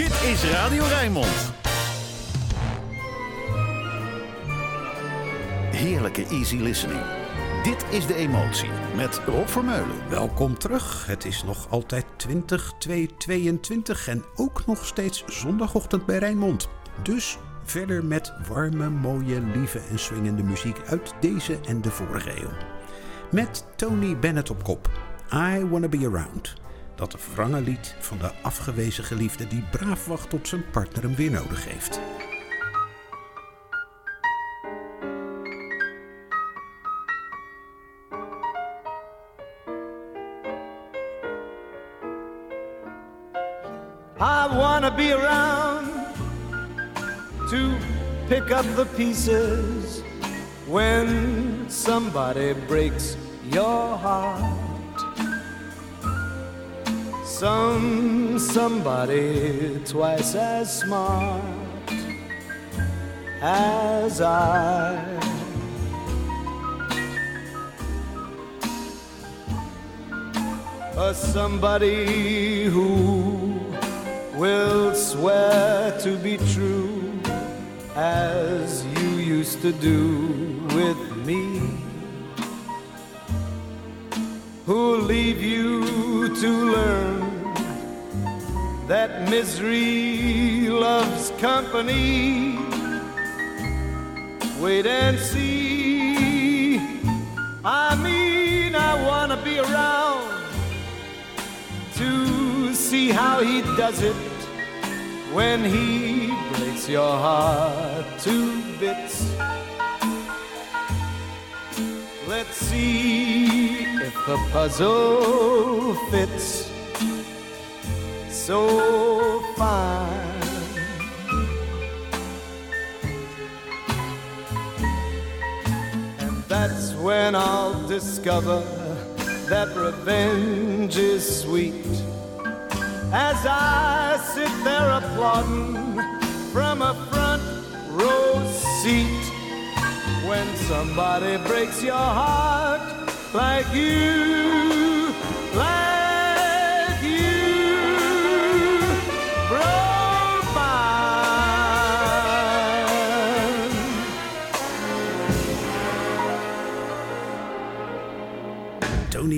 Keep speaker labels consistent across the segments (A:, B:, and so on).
A: Dit is Radio Rijnmond. Heerlijke easy listening. Dit is de emotie met Rob Vermeulen.
B: Welkom terug. Het is nog altijd 2022 en ook nog steeds zondagochtend bij Rijnmond. Dus verder met warme, mooie, lieve en swingende muziek uit deze en de vorige eeuw. Met Tony Bennett op kop. I Wanna Be Around. Dat wrange lied van de afgewezen geliefde die braaf wacht tot zijn partner hem weer nodig heeft.
C: I wanna be around to pick up the pieces when somebody breaks your heart. Some somebody twice as smart as I. A somebody who will swear to be true as you used to do with me. Who'll leave you to learn that misery loves company? Wait and see. I mean, I wanna be around to see how he does it when he breaks your heart to bits. Let's see if the puzzle fits so fine. And that's when I'll discover that revenge is sweet as I sit there applauding from a front row seat when somebody breaks your heart like you, like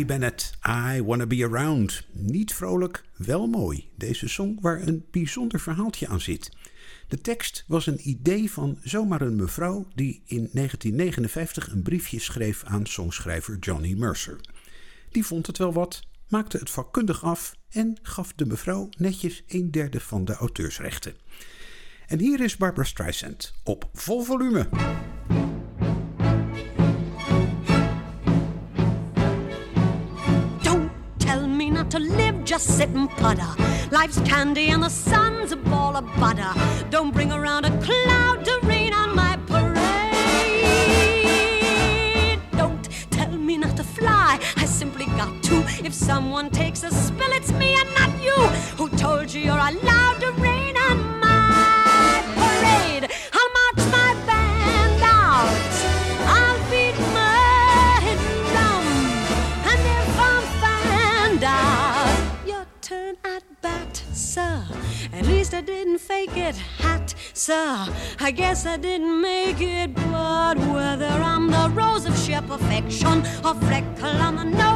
B: Bennett, I Wanna Be Around. Niet vrolijk, wel mooi. Deze song waar een bijzonder verhaaltje aan zit. De tekst was een idee van zomaar een mevrouw die in 1959 een briefje schreef aan songschrijver Johnny Mercer. Die vond het wel wat, maakte het vakkundig af en gaf de mevrouw netjes een derde van de auteursrechten. En hier is Barbara Streisand op vol volume.
D: To live, just sit and putter. Life's candy and the sun's a ball of butter. Don't bring around a cloud to rain on my parade. Don't tell me not to fly, I simply got to. If someone takes a spill, it's me and not you. Who told you you're allowed to rain on my sir. I guess I didn't make it, but whether I'm the rose of sheer perfection, or freckle on the nose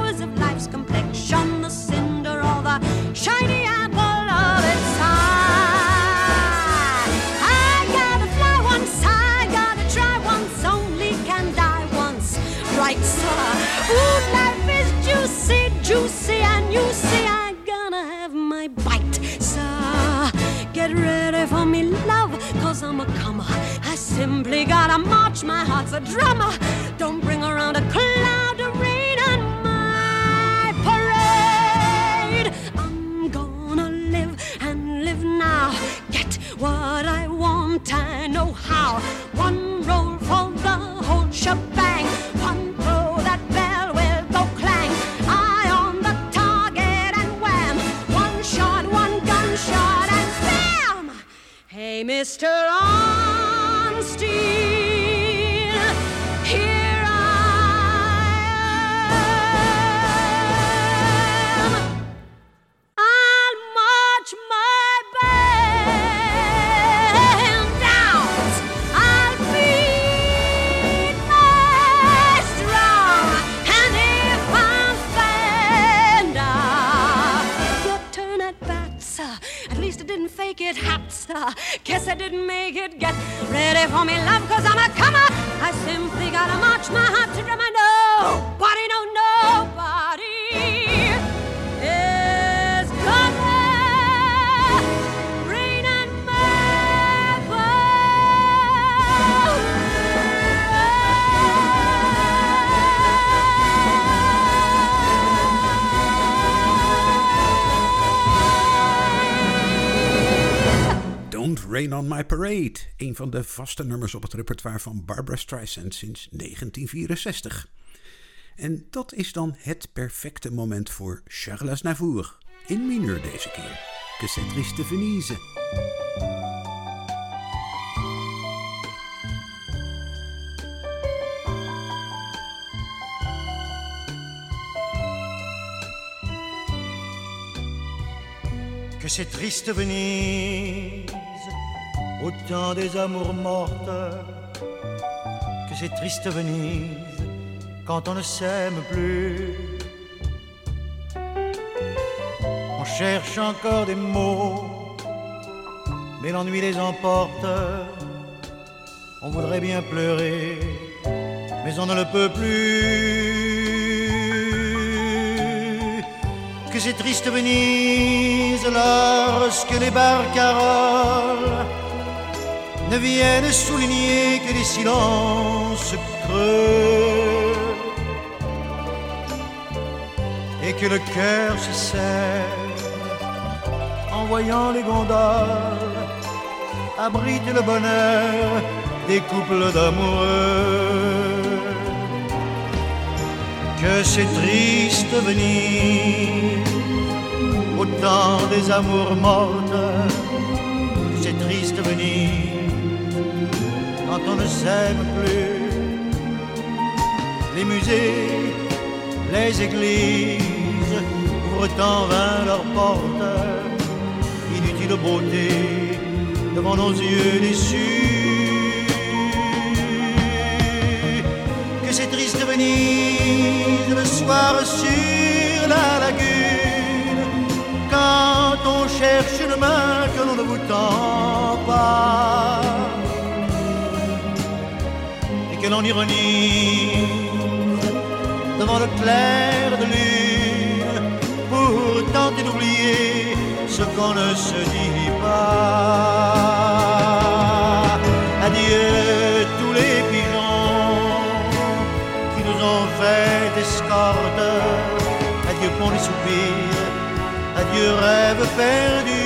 D: my heart's a drummer. Don't bring around a cloud of rain on my parade. I'm gonna live and live now. Get what I want, I know how. One roll for the whole shebang. One throw that bell will go clang. Eye on the target and wham. One shot, one gunshot and bam. Hey, Mr. Arnstein, guess I didn't make it. Get ready for me, love, cause I'm a comer. I simply gotta march my heart to drum. I no,
B: Een van de vaste nummers op het repertoire van Barbara Streisand sinds 1964. En dat is dan het perfecte moment voor Charles Aznavour. In mineur deze keer. Que c'est triste Venise.
E: que c'est triste Venise, au temps des amours mortes, que c'est triste Venise, quand on ne s'aime plus. On cherche encore des mots, mais l'ennui les emporte. On voudrait bien pleurer, mais on ne le peut plus. Que c'est triste Venise lorsque les barcaroles ne viennent souligner que des silences creux et que le cœur se serre en voyant les gondoles abriter le bonheur des couples d'amoureux. Que c'est triste Venise au temps des amours mortes. C'est triste Venise quand on ne s'aime plus. Les musées, les églises ouvrent en vain leurs portes. Inutile beauté devant nos yeux déçus. Que c'est triste Venise le soir sur la lagune quand on cherche une main que l'on ne vous tend que l'on ironise devant le clair de lune pour tenter d'oublier ce qu'on ne se dit pas. Adieu tous les pigeons qui nous ont fait escorte. Adieu pour les soupirs, adieu rêve perdu.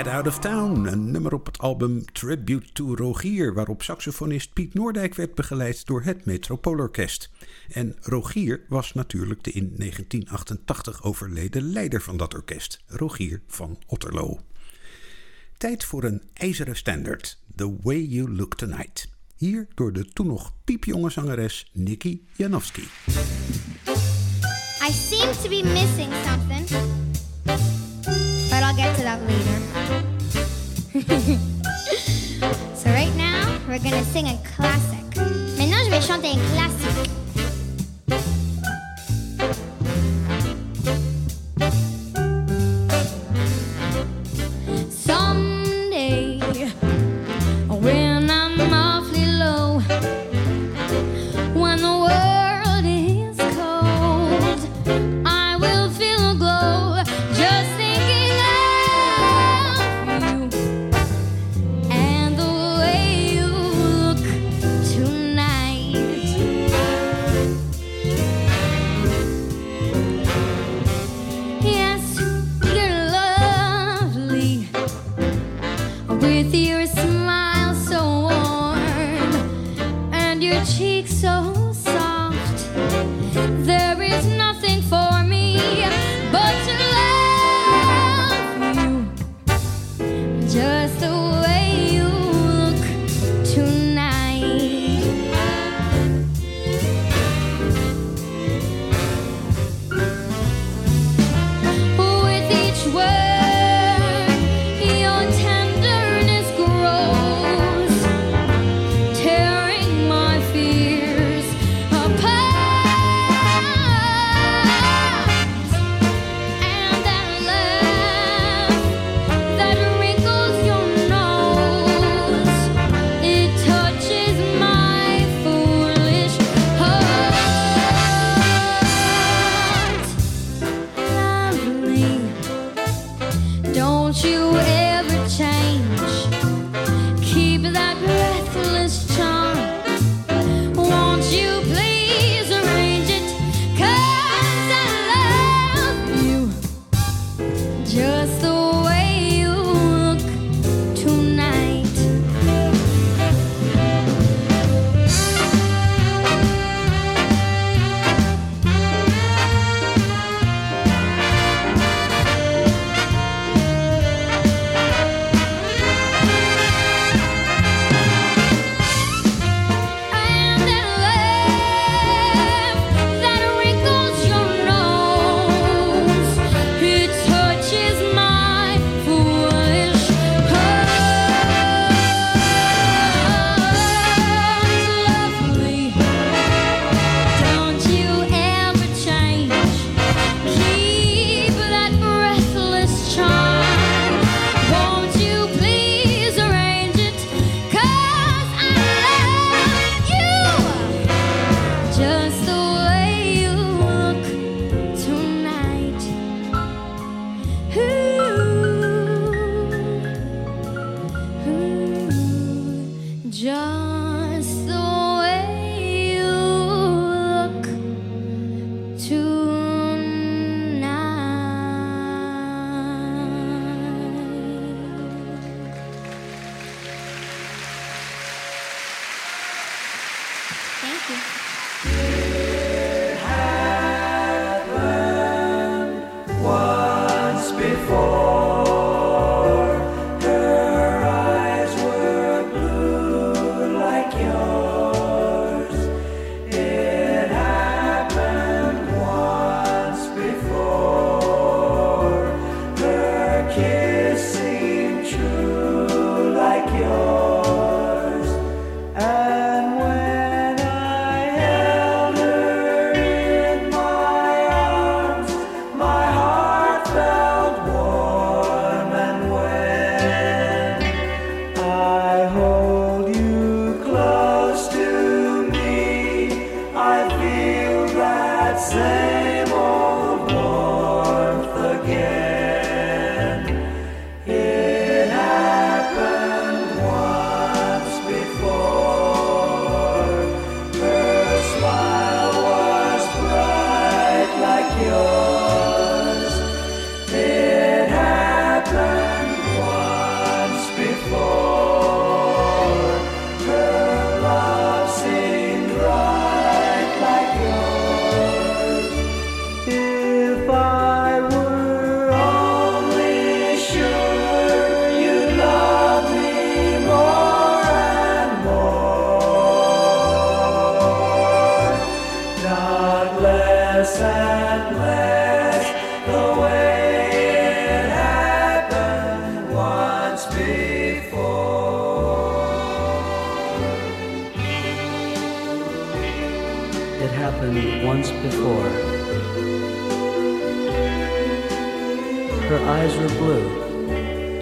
B: Get Out of Town, een nummer op het album Tribute to Rogier, waarop saxofonist Piet Noordijk werd begeleid door het Metropoolorkest. En Rogier was natuurlijk de in 1988 overleden leider van dat orkest, Rogier van Otterlo. Tijd voor een ijzeren standaard, The Way You Look Tonight. Hier door de toen nog piepjonge zangeres Nikki Janowski.
F: I seem to be missing something, get to that later. so right now, we're gonna sing a classic. Maintenant, je vais chanter un classique.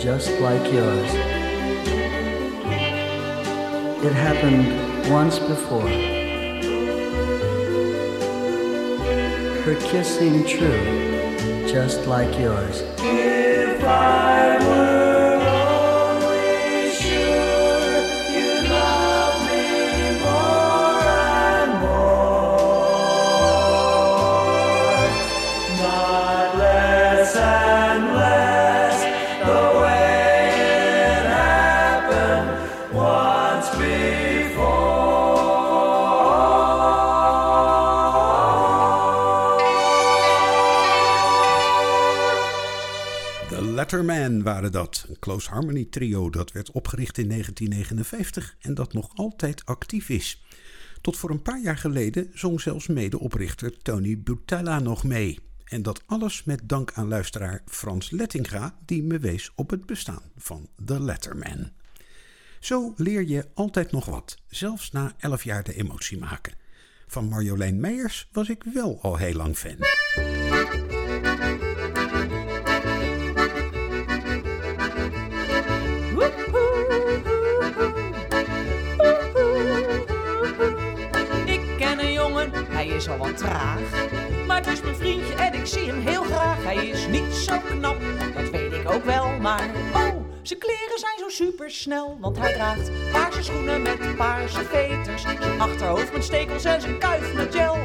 F: Just
G: like yours. It happened once before. Her kiss seemed true, just like yours. If I
B: Letterman waren dat. Een close harmony trio dat werd opgericht in 1959 en dat nog altijd actief is. Tot voor een paar jaar geleden zong zelfs medeoprichter Tony Butella nog mee. En dat alles met dank aan luisteraar Frans Lettinga, die me wees op het bestaan van The Letterman. Zo leer je altijd nog wat, zelfs na 11 jaar de emotie maken. Van Marjolein Meijers was ik wel al heel lang fan.
H: Is al wat traag. Maar het is mijn vriendje en ik zie hem heel graag. Hij is niet zo knap, dat weet ik ook wel. Maar oh, zijn kleren zijn zo super snel. Want hij draagt paarse schoenen met paarse veters. Zijn achterhoofd met stekels en zijn kuif met gel.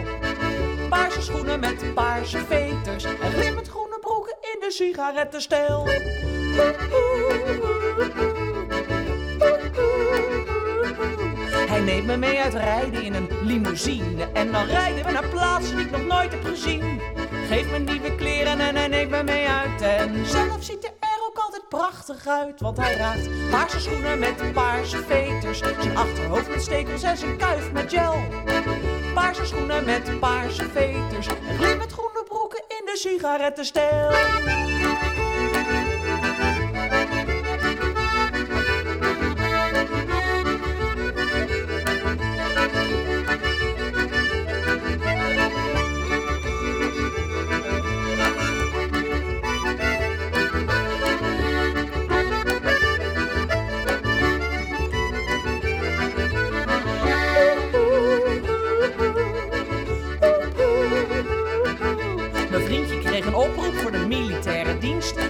H: Paarse schoenen met paarse veters. En glimmend groene broeken in de sigarettenstijl. Neemt me mee uit rijden in een limousine. En dan rijden we naar plaatsen die ik nog nooit heb gezien. Geeft me nieuwe kleren en hij neemt me mee uit. En zelf ziet hij er ook altijd prachtig uit. Want hij draagt paarse schoenen met paarse veters. Zijn achterhoofd met stekels en zijn kuif met gel. Paarse schoenen met paarse veters. En glimmend groene broeken in de sigarettenstijl.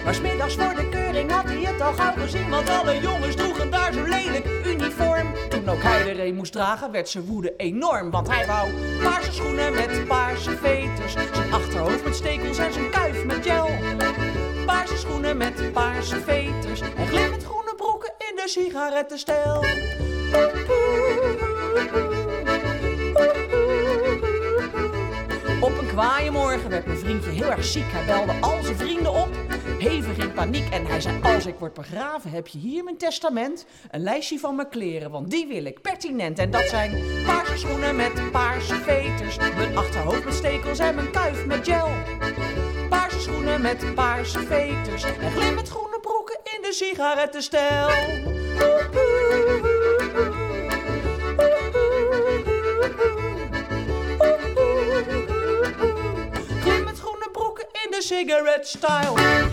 H: Maar smiddags voor de keuring had hij het al gauw gezien. Want alle jongens droegen daar zo lelijk uniform. Toen ook hij er een moest dragen, werd zijn woede enorm. Want hij wou paarse schoenen met paarse veters. Zijn achterhoofd met stekels en zijn kuif met gel. Paarse schoenen met paarse veters. En glimmend groene broeken in de sigarettenstijl. Op een kwaaie morgen werd mijn vriendje heel erg ziek. Hij belde al zijn vrienden op, hevig in paniek. En hij zei, als ik word begraven, heb je hier mijn testament. Een lijstje van mijn kleren, want die wil ik pertinent. En dat zijn paarse schoenen met paarse veters. Mijn achterhoofd met stekels en mijn kuif met gel. Paarse schoenen met paarse veters. En glimmend groene broeken in de sigarettenstijl. Glimmend groene broeken in de cigarette style.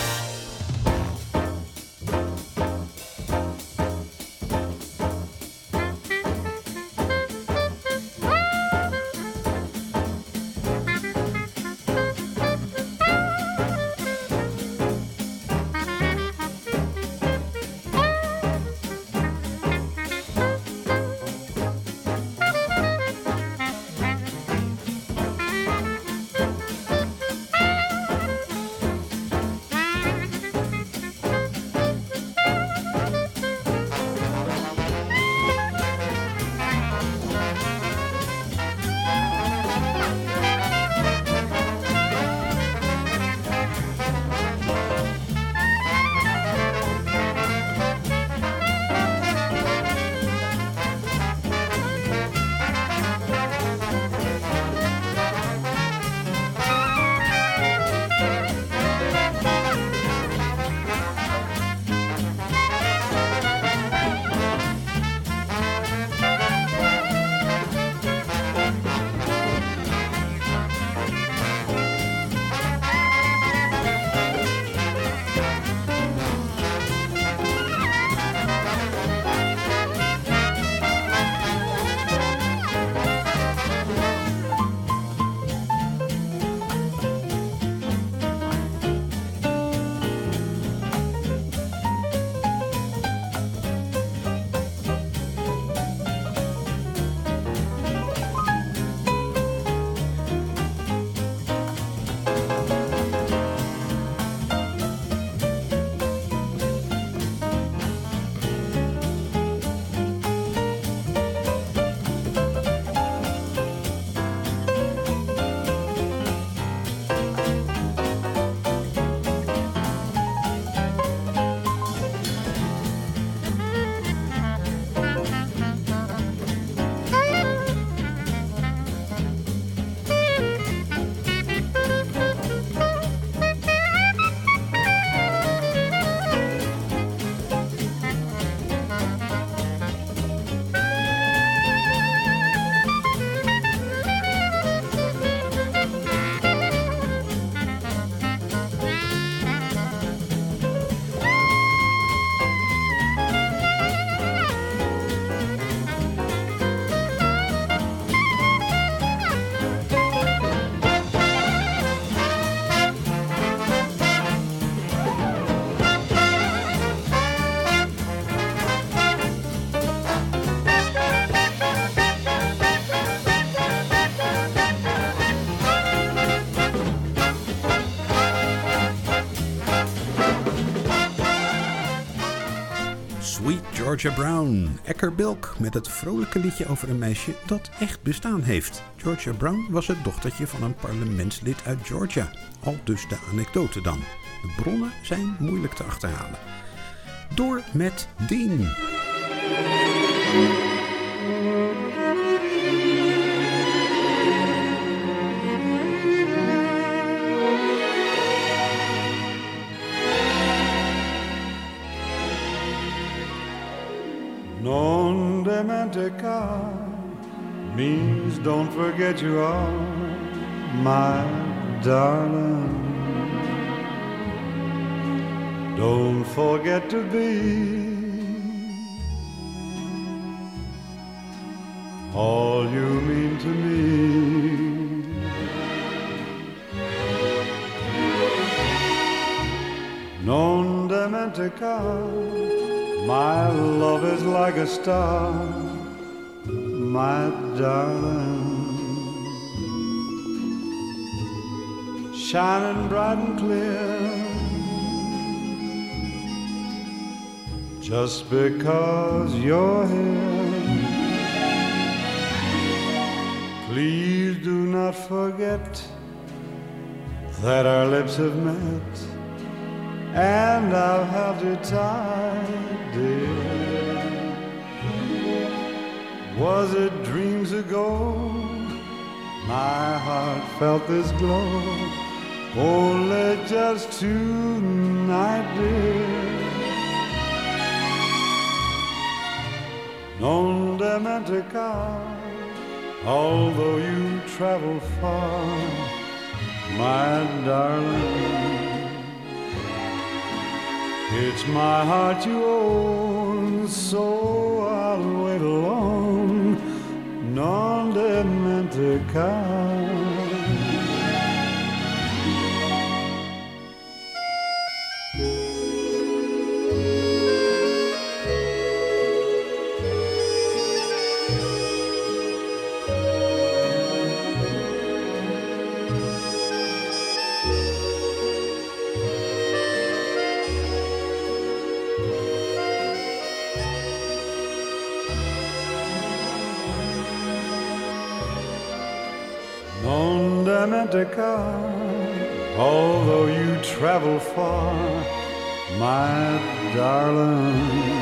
B: Georgia Brown, Ecker Bilk met het vrolijke liedje over een meisje dat echt bestaan heeft. Georgia Brown was het dochtertje van een parlementslid uit Georgia. Al dus de anekdote dan. De bronnen zijn moeilijk te achterhalen. Door met Dean.
G: You are my darling. Don't forget to be all you mean to me. Non dementica, my love is like a star, my darling. Shining bright and clear. Just because you're here. Please do not forget that our lips have met and I've held you tight, dear. Was it dreams ago? My heart felt this glow only just tonight, dear. Non dementica, although you travel far, my darling. It's my heart you own, so I'll wait alone. Non dementica. Although you travel far, my darling.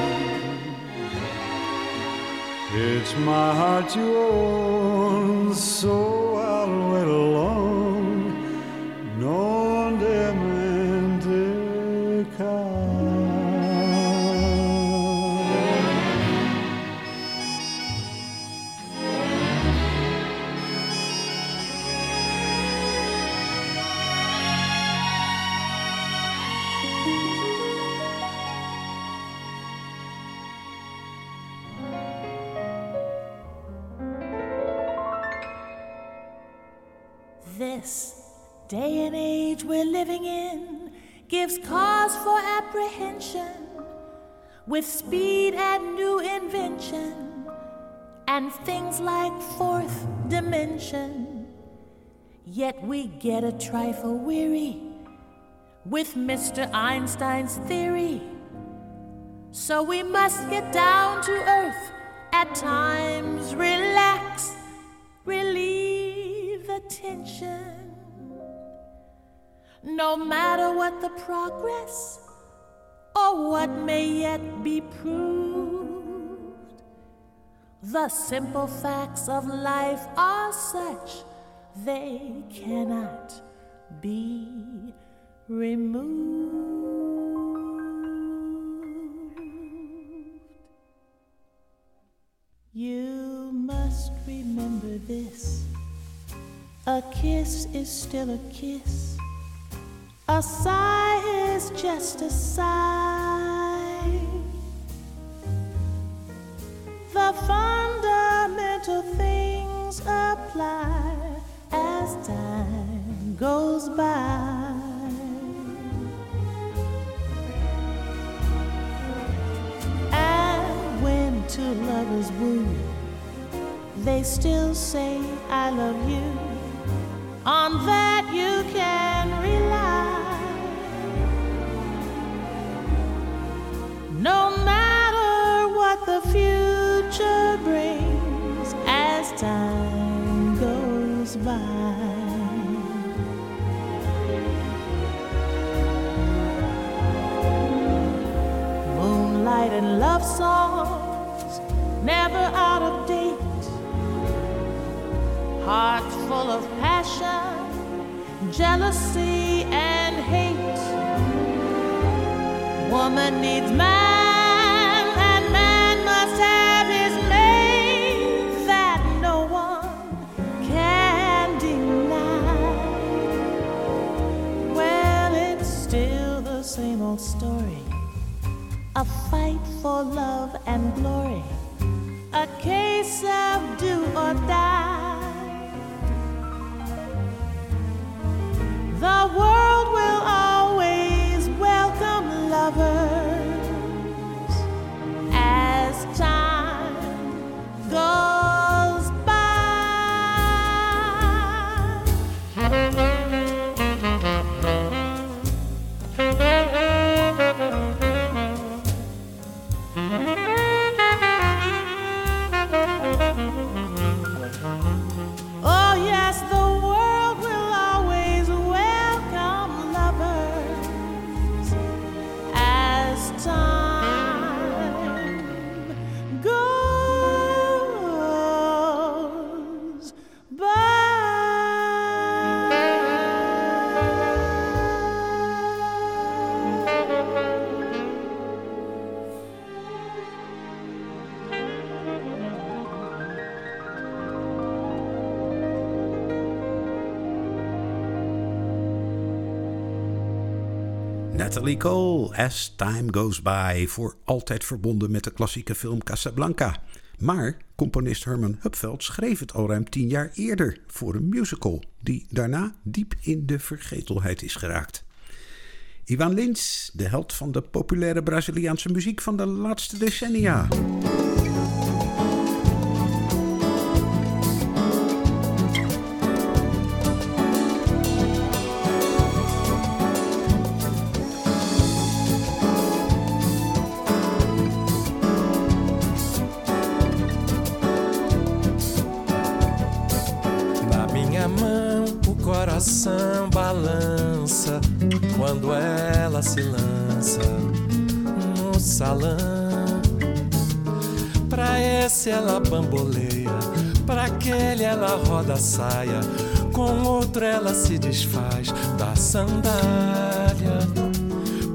G: It's my heart you own, so
I: with speed and new invention and things like fourth dimension. Yet we get a trifle weary with Mr. Einstein's theory. So we must get down to earth at times, relax, relieve the tension. No matter what the progress or what may yet be proved, the simple facts of life are such they cannot be removed. You must remember this a kiss is still a kiss, a sigh is just a sigh. The fundamental things apply as time goes by. And when two lovers woo, they still say, I love you. On that you can Moonlight and love songs, never out of date. Hearts full of passion, jealousy, and hate. Woman needs man, and man must have his mate that no one can deny. Well, it's still the same old story a fight for love and glory, a case of do or die. The world
B: Natalie Cole, As Time Goes By, voor altijd verbonden met de klassieke film Casablanca. Maar componist Herman Hupveld schreef het al ruim tien jaar eerder voor een musical, die daarna diep in de vergetelheid is geraakt. Ivan Lins, de held van de populaire Braziliaanse muziek van de laatste decennia.
J: Esse ela bamboleia, pra aquele ela roda a saia, com outro ela se desfaz da sandália.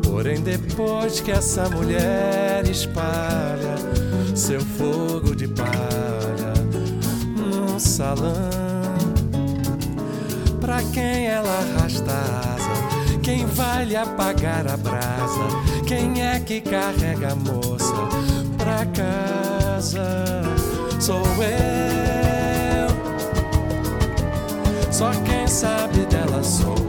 J: Porém, depois que essa mulher espalha seu fogo de palha no salão, pra quem ela arrasta a asa, quem vai lhe apagar a brasa, quem é que carrega a moça pra casa? Sou eu. Só quem sabe dela sou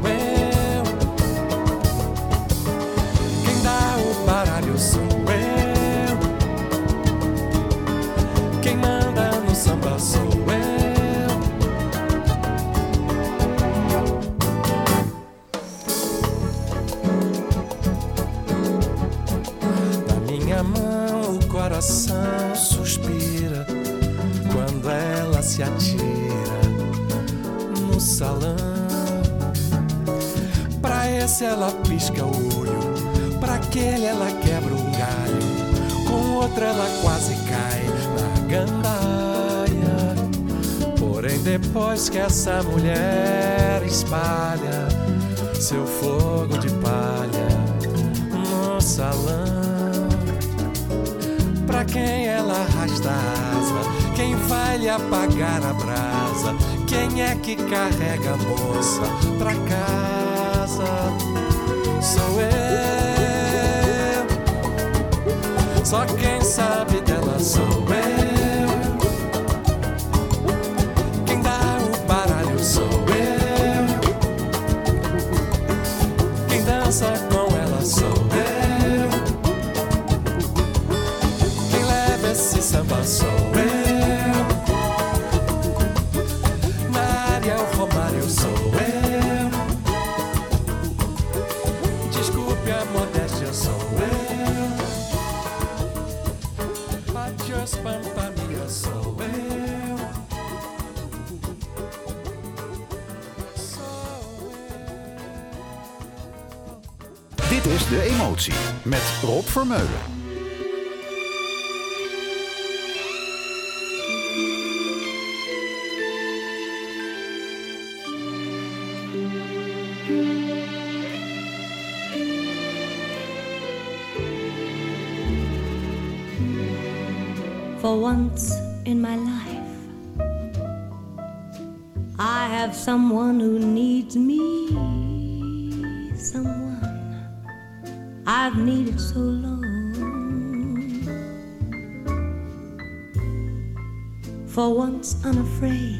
J: Esse ela pisca o olho, pra aquele ela quebra um galho, com outro ela quase cai na gandaia. Porém, depois que essa mulher espalha seu fogo de palha no salão. Pra quem ela arrasta a asa, quem vai lhe apagar a brasa, quem é que carrega a moça pra casa? Sou eu. Só quem sabe dela sou
A: met Rob Vermeulen.
D: For once in my life, I have someone who I've needed so long. For once unafraid,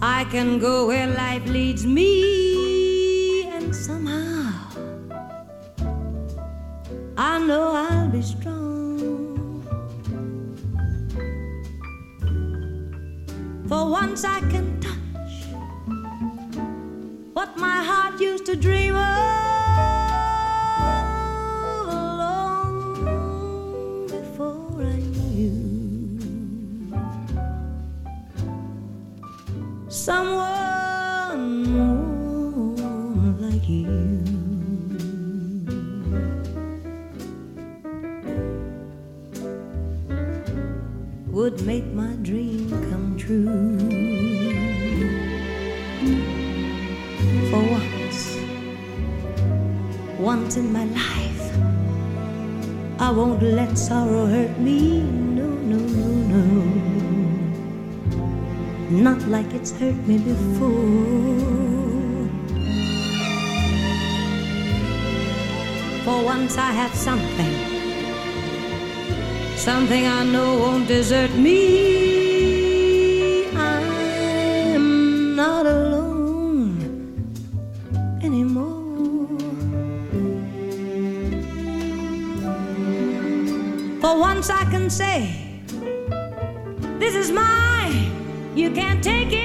D: I can go where life leads me, and somehow I know I'll be strong. For once I can touch what my heart used to dream of someone like you. Would make my dream come true. For once, once in my life, I won't let sorrow hurt me. Not like it's hurt me before. For once, I have something, something I know won't desert me. I'm not alone anymore. For once I can say, you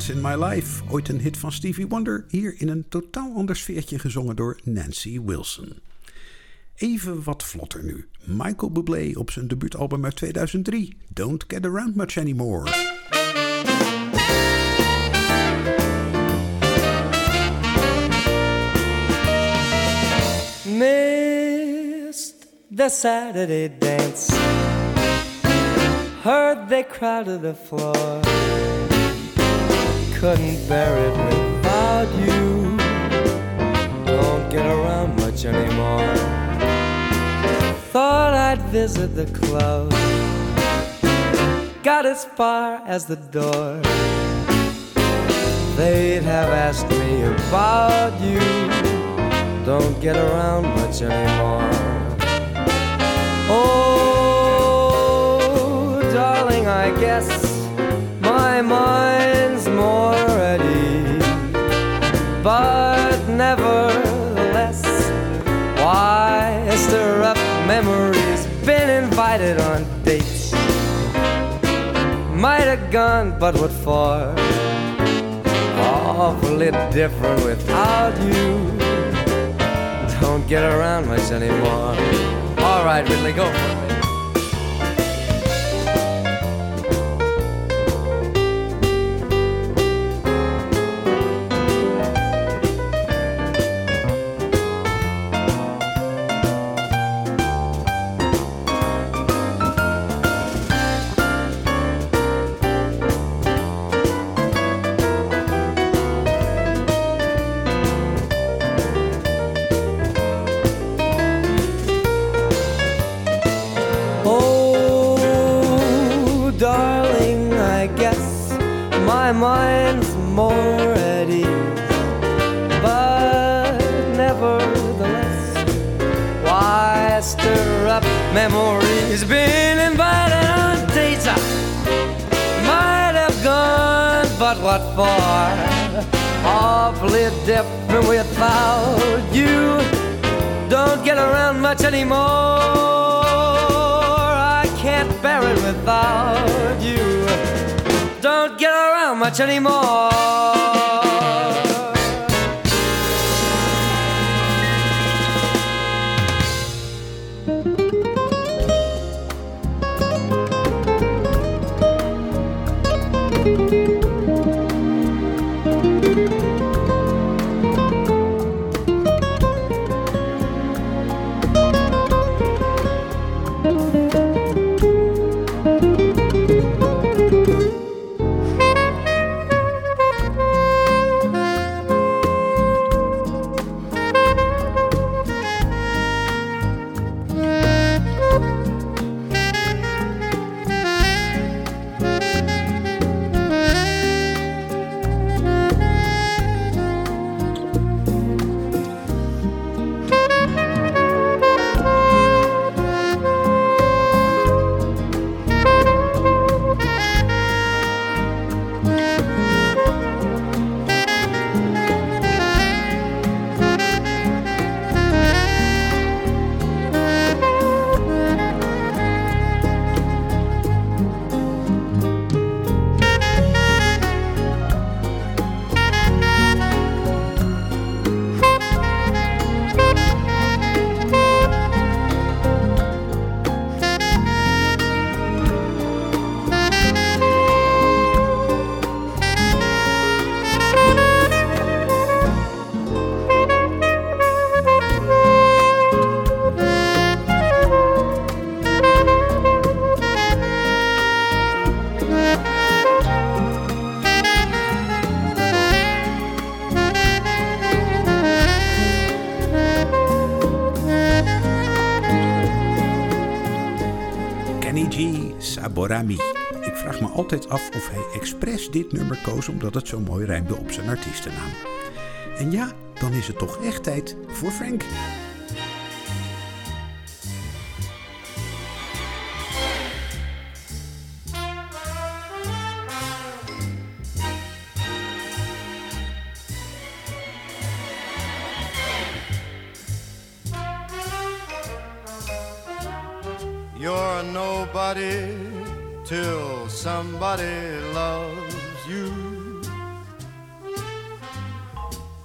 D: Once in My Life,
B: ooit een hit van Stevie Wonder, hier in een totaal ander sfeertje gezongen door Nancy Wilson. Even wat vlotter nu. Michael Bublé op zijn debuutalbum uit 2003, Don't Get Around Much Anymore.
K: Missed the Saturday dance. Heard they crowded the floor. Couldn't bear it without you. Don't get around much anymore. Thought I'd visit the club. Got as far as the door. They'd have asked me about you don't get around much anymore. Oh, darling, I guess my mind's more ease. But nevertheless, why stir up memories? Been invited on dates. Might have gone, but what for? Awfully different without you don't get around much anymore. All right, Ridley, go anymore.
B: Altijd af of hij expres dit nummer koos omdat het zo mooi rijmde op zijn artiestennaam. En ja, dan is het toch echt tijd voor Frank.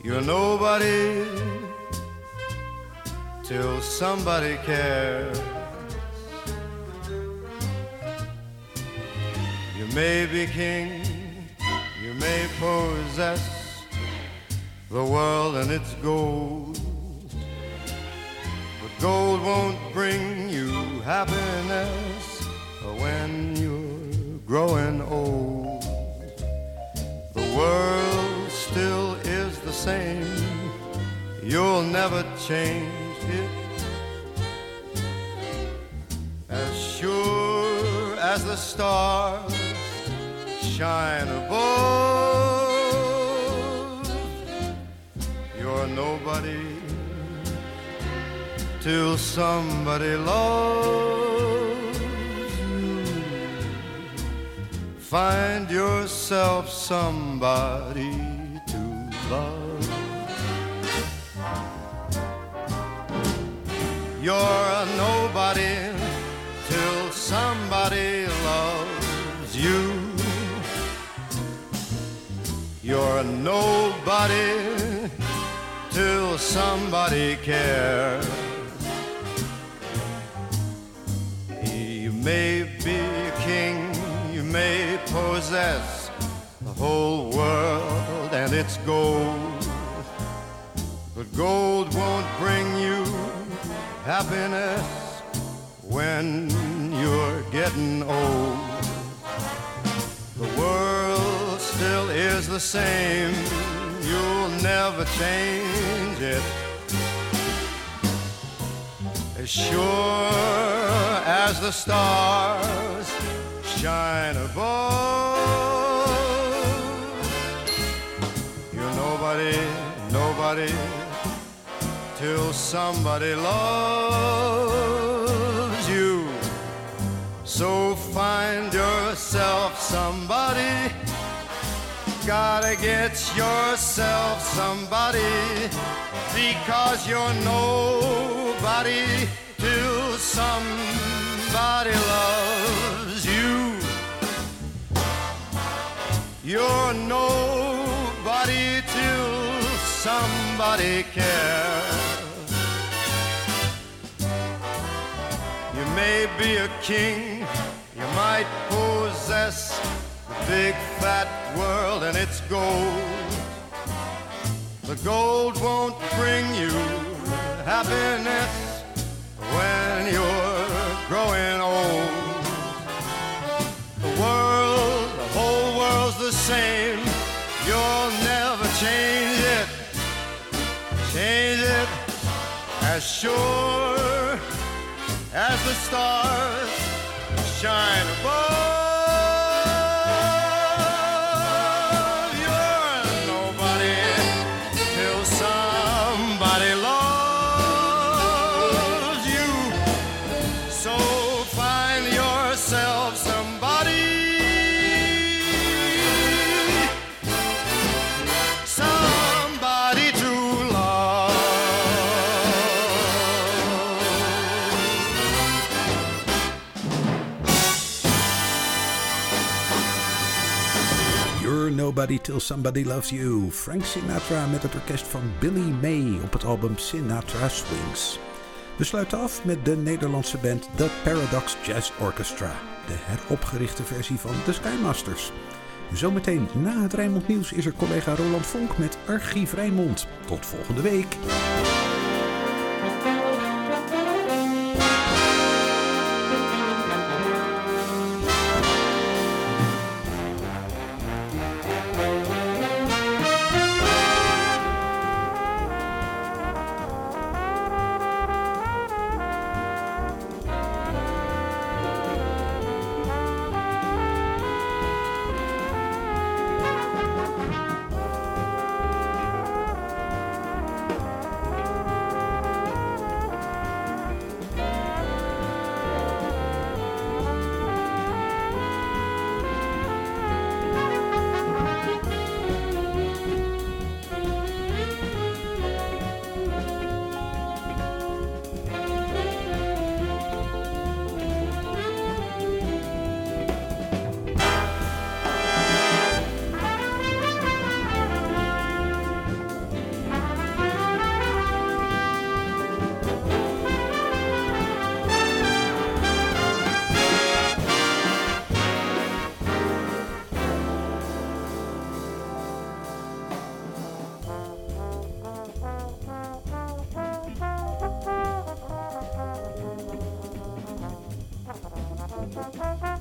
C: You're nobody till somebody cares. You may be king, you may possess the world and its gold. But gold won't bring you happiness when you're growing old. The world still same, you'll never change it. As sure as the stars shine above, you're nobody till somebody loves you. Find yourself somebody You're a nobody till somebody loves you. You're a nobody till somebody cares. You may be a king, you may possess the whole world and its gold. But gold won't bring you happiness when you're getting old. The world still is the same, you'll never change it. As sure as the stars shine above, you're nobody, nobody, till somebody loves you. So find yourself somebody. Gotta get yourself somebody because you're nobody till somebody loves you. You're nobody till somebody cares. May be a king, you might possess the big fat world and its gold. The gold won't bring you happiness when you're growing old. The world, the whole world's the same. You'll never change it. Change it as sure as the stars shine above. Till Somebody Loves You.
B: Frank Sinatra met het orkest van Billy May op het album Sinatra Swings. We sluiten af met de Nederlandse band The Paradox Jazz Orchestra. De heropgerichte versie van The Skymasters. Zometeen na het Rijnmond Nieuws is er collega Roland Vonk met Archief Rijnmond. Tot volgende week.
I: Bye.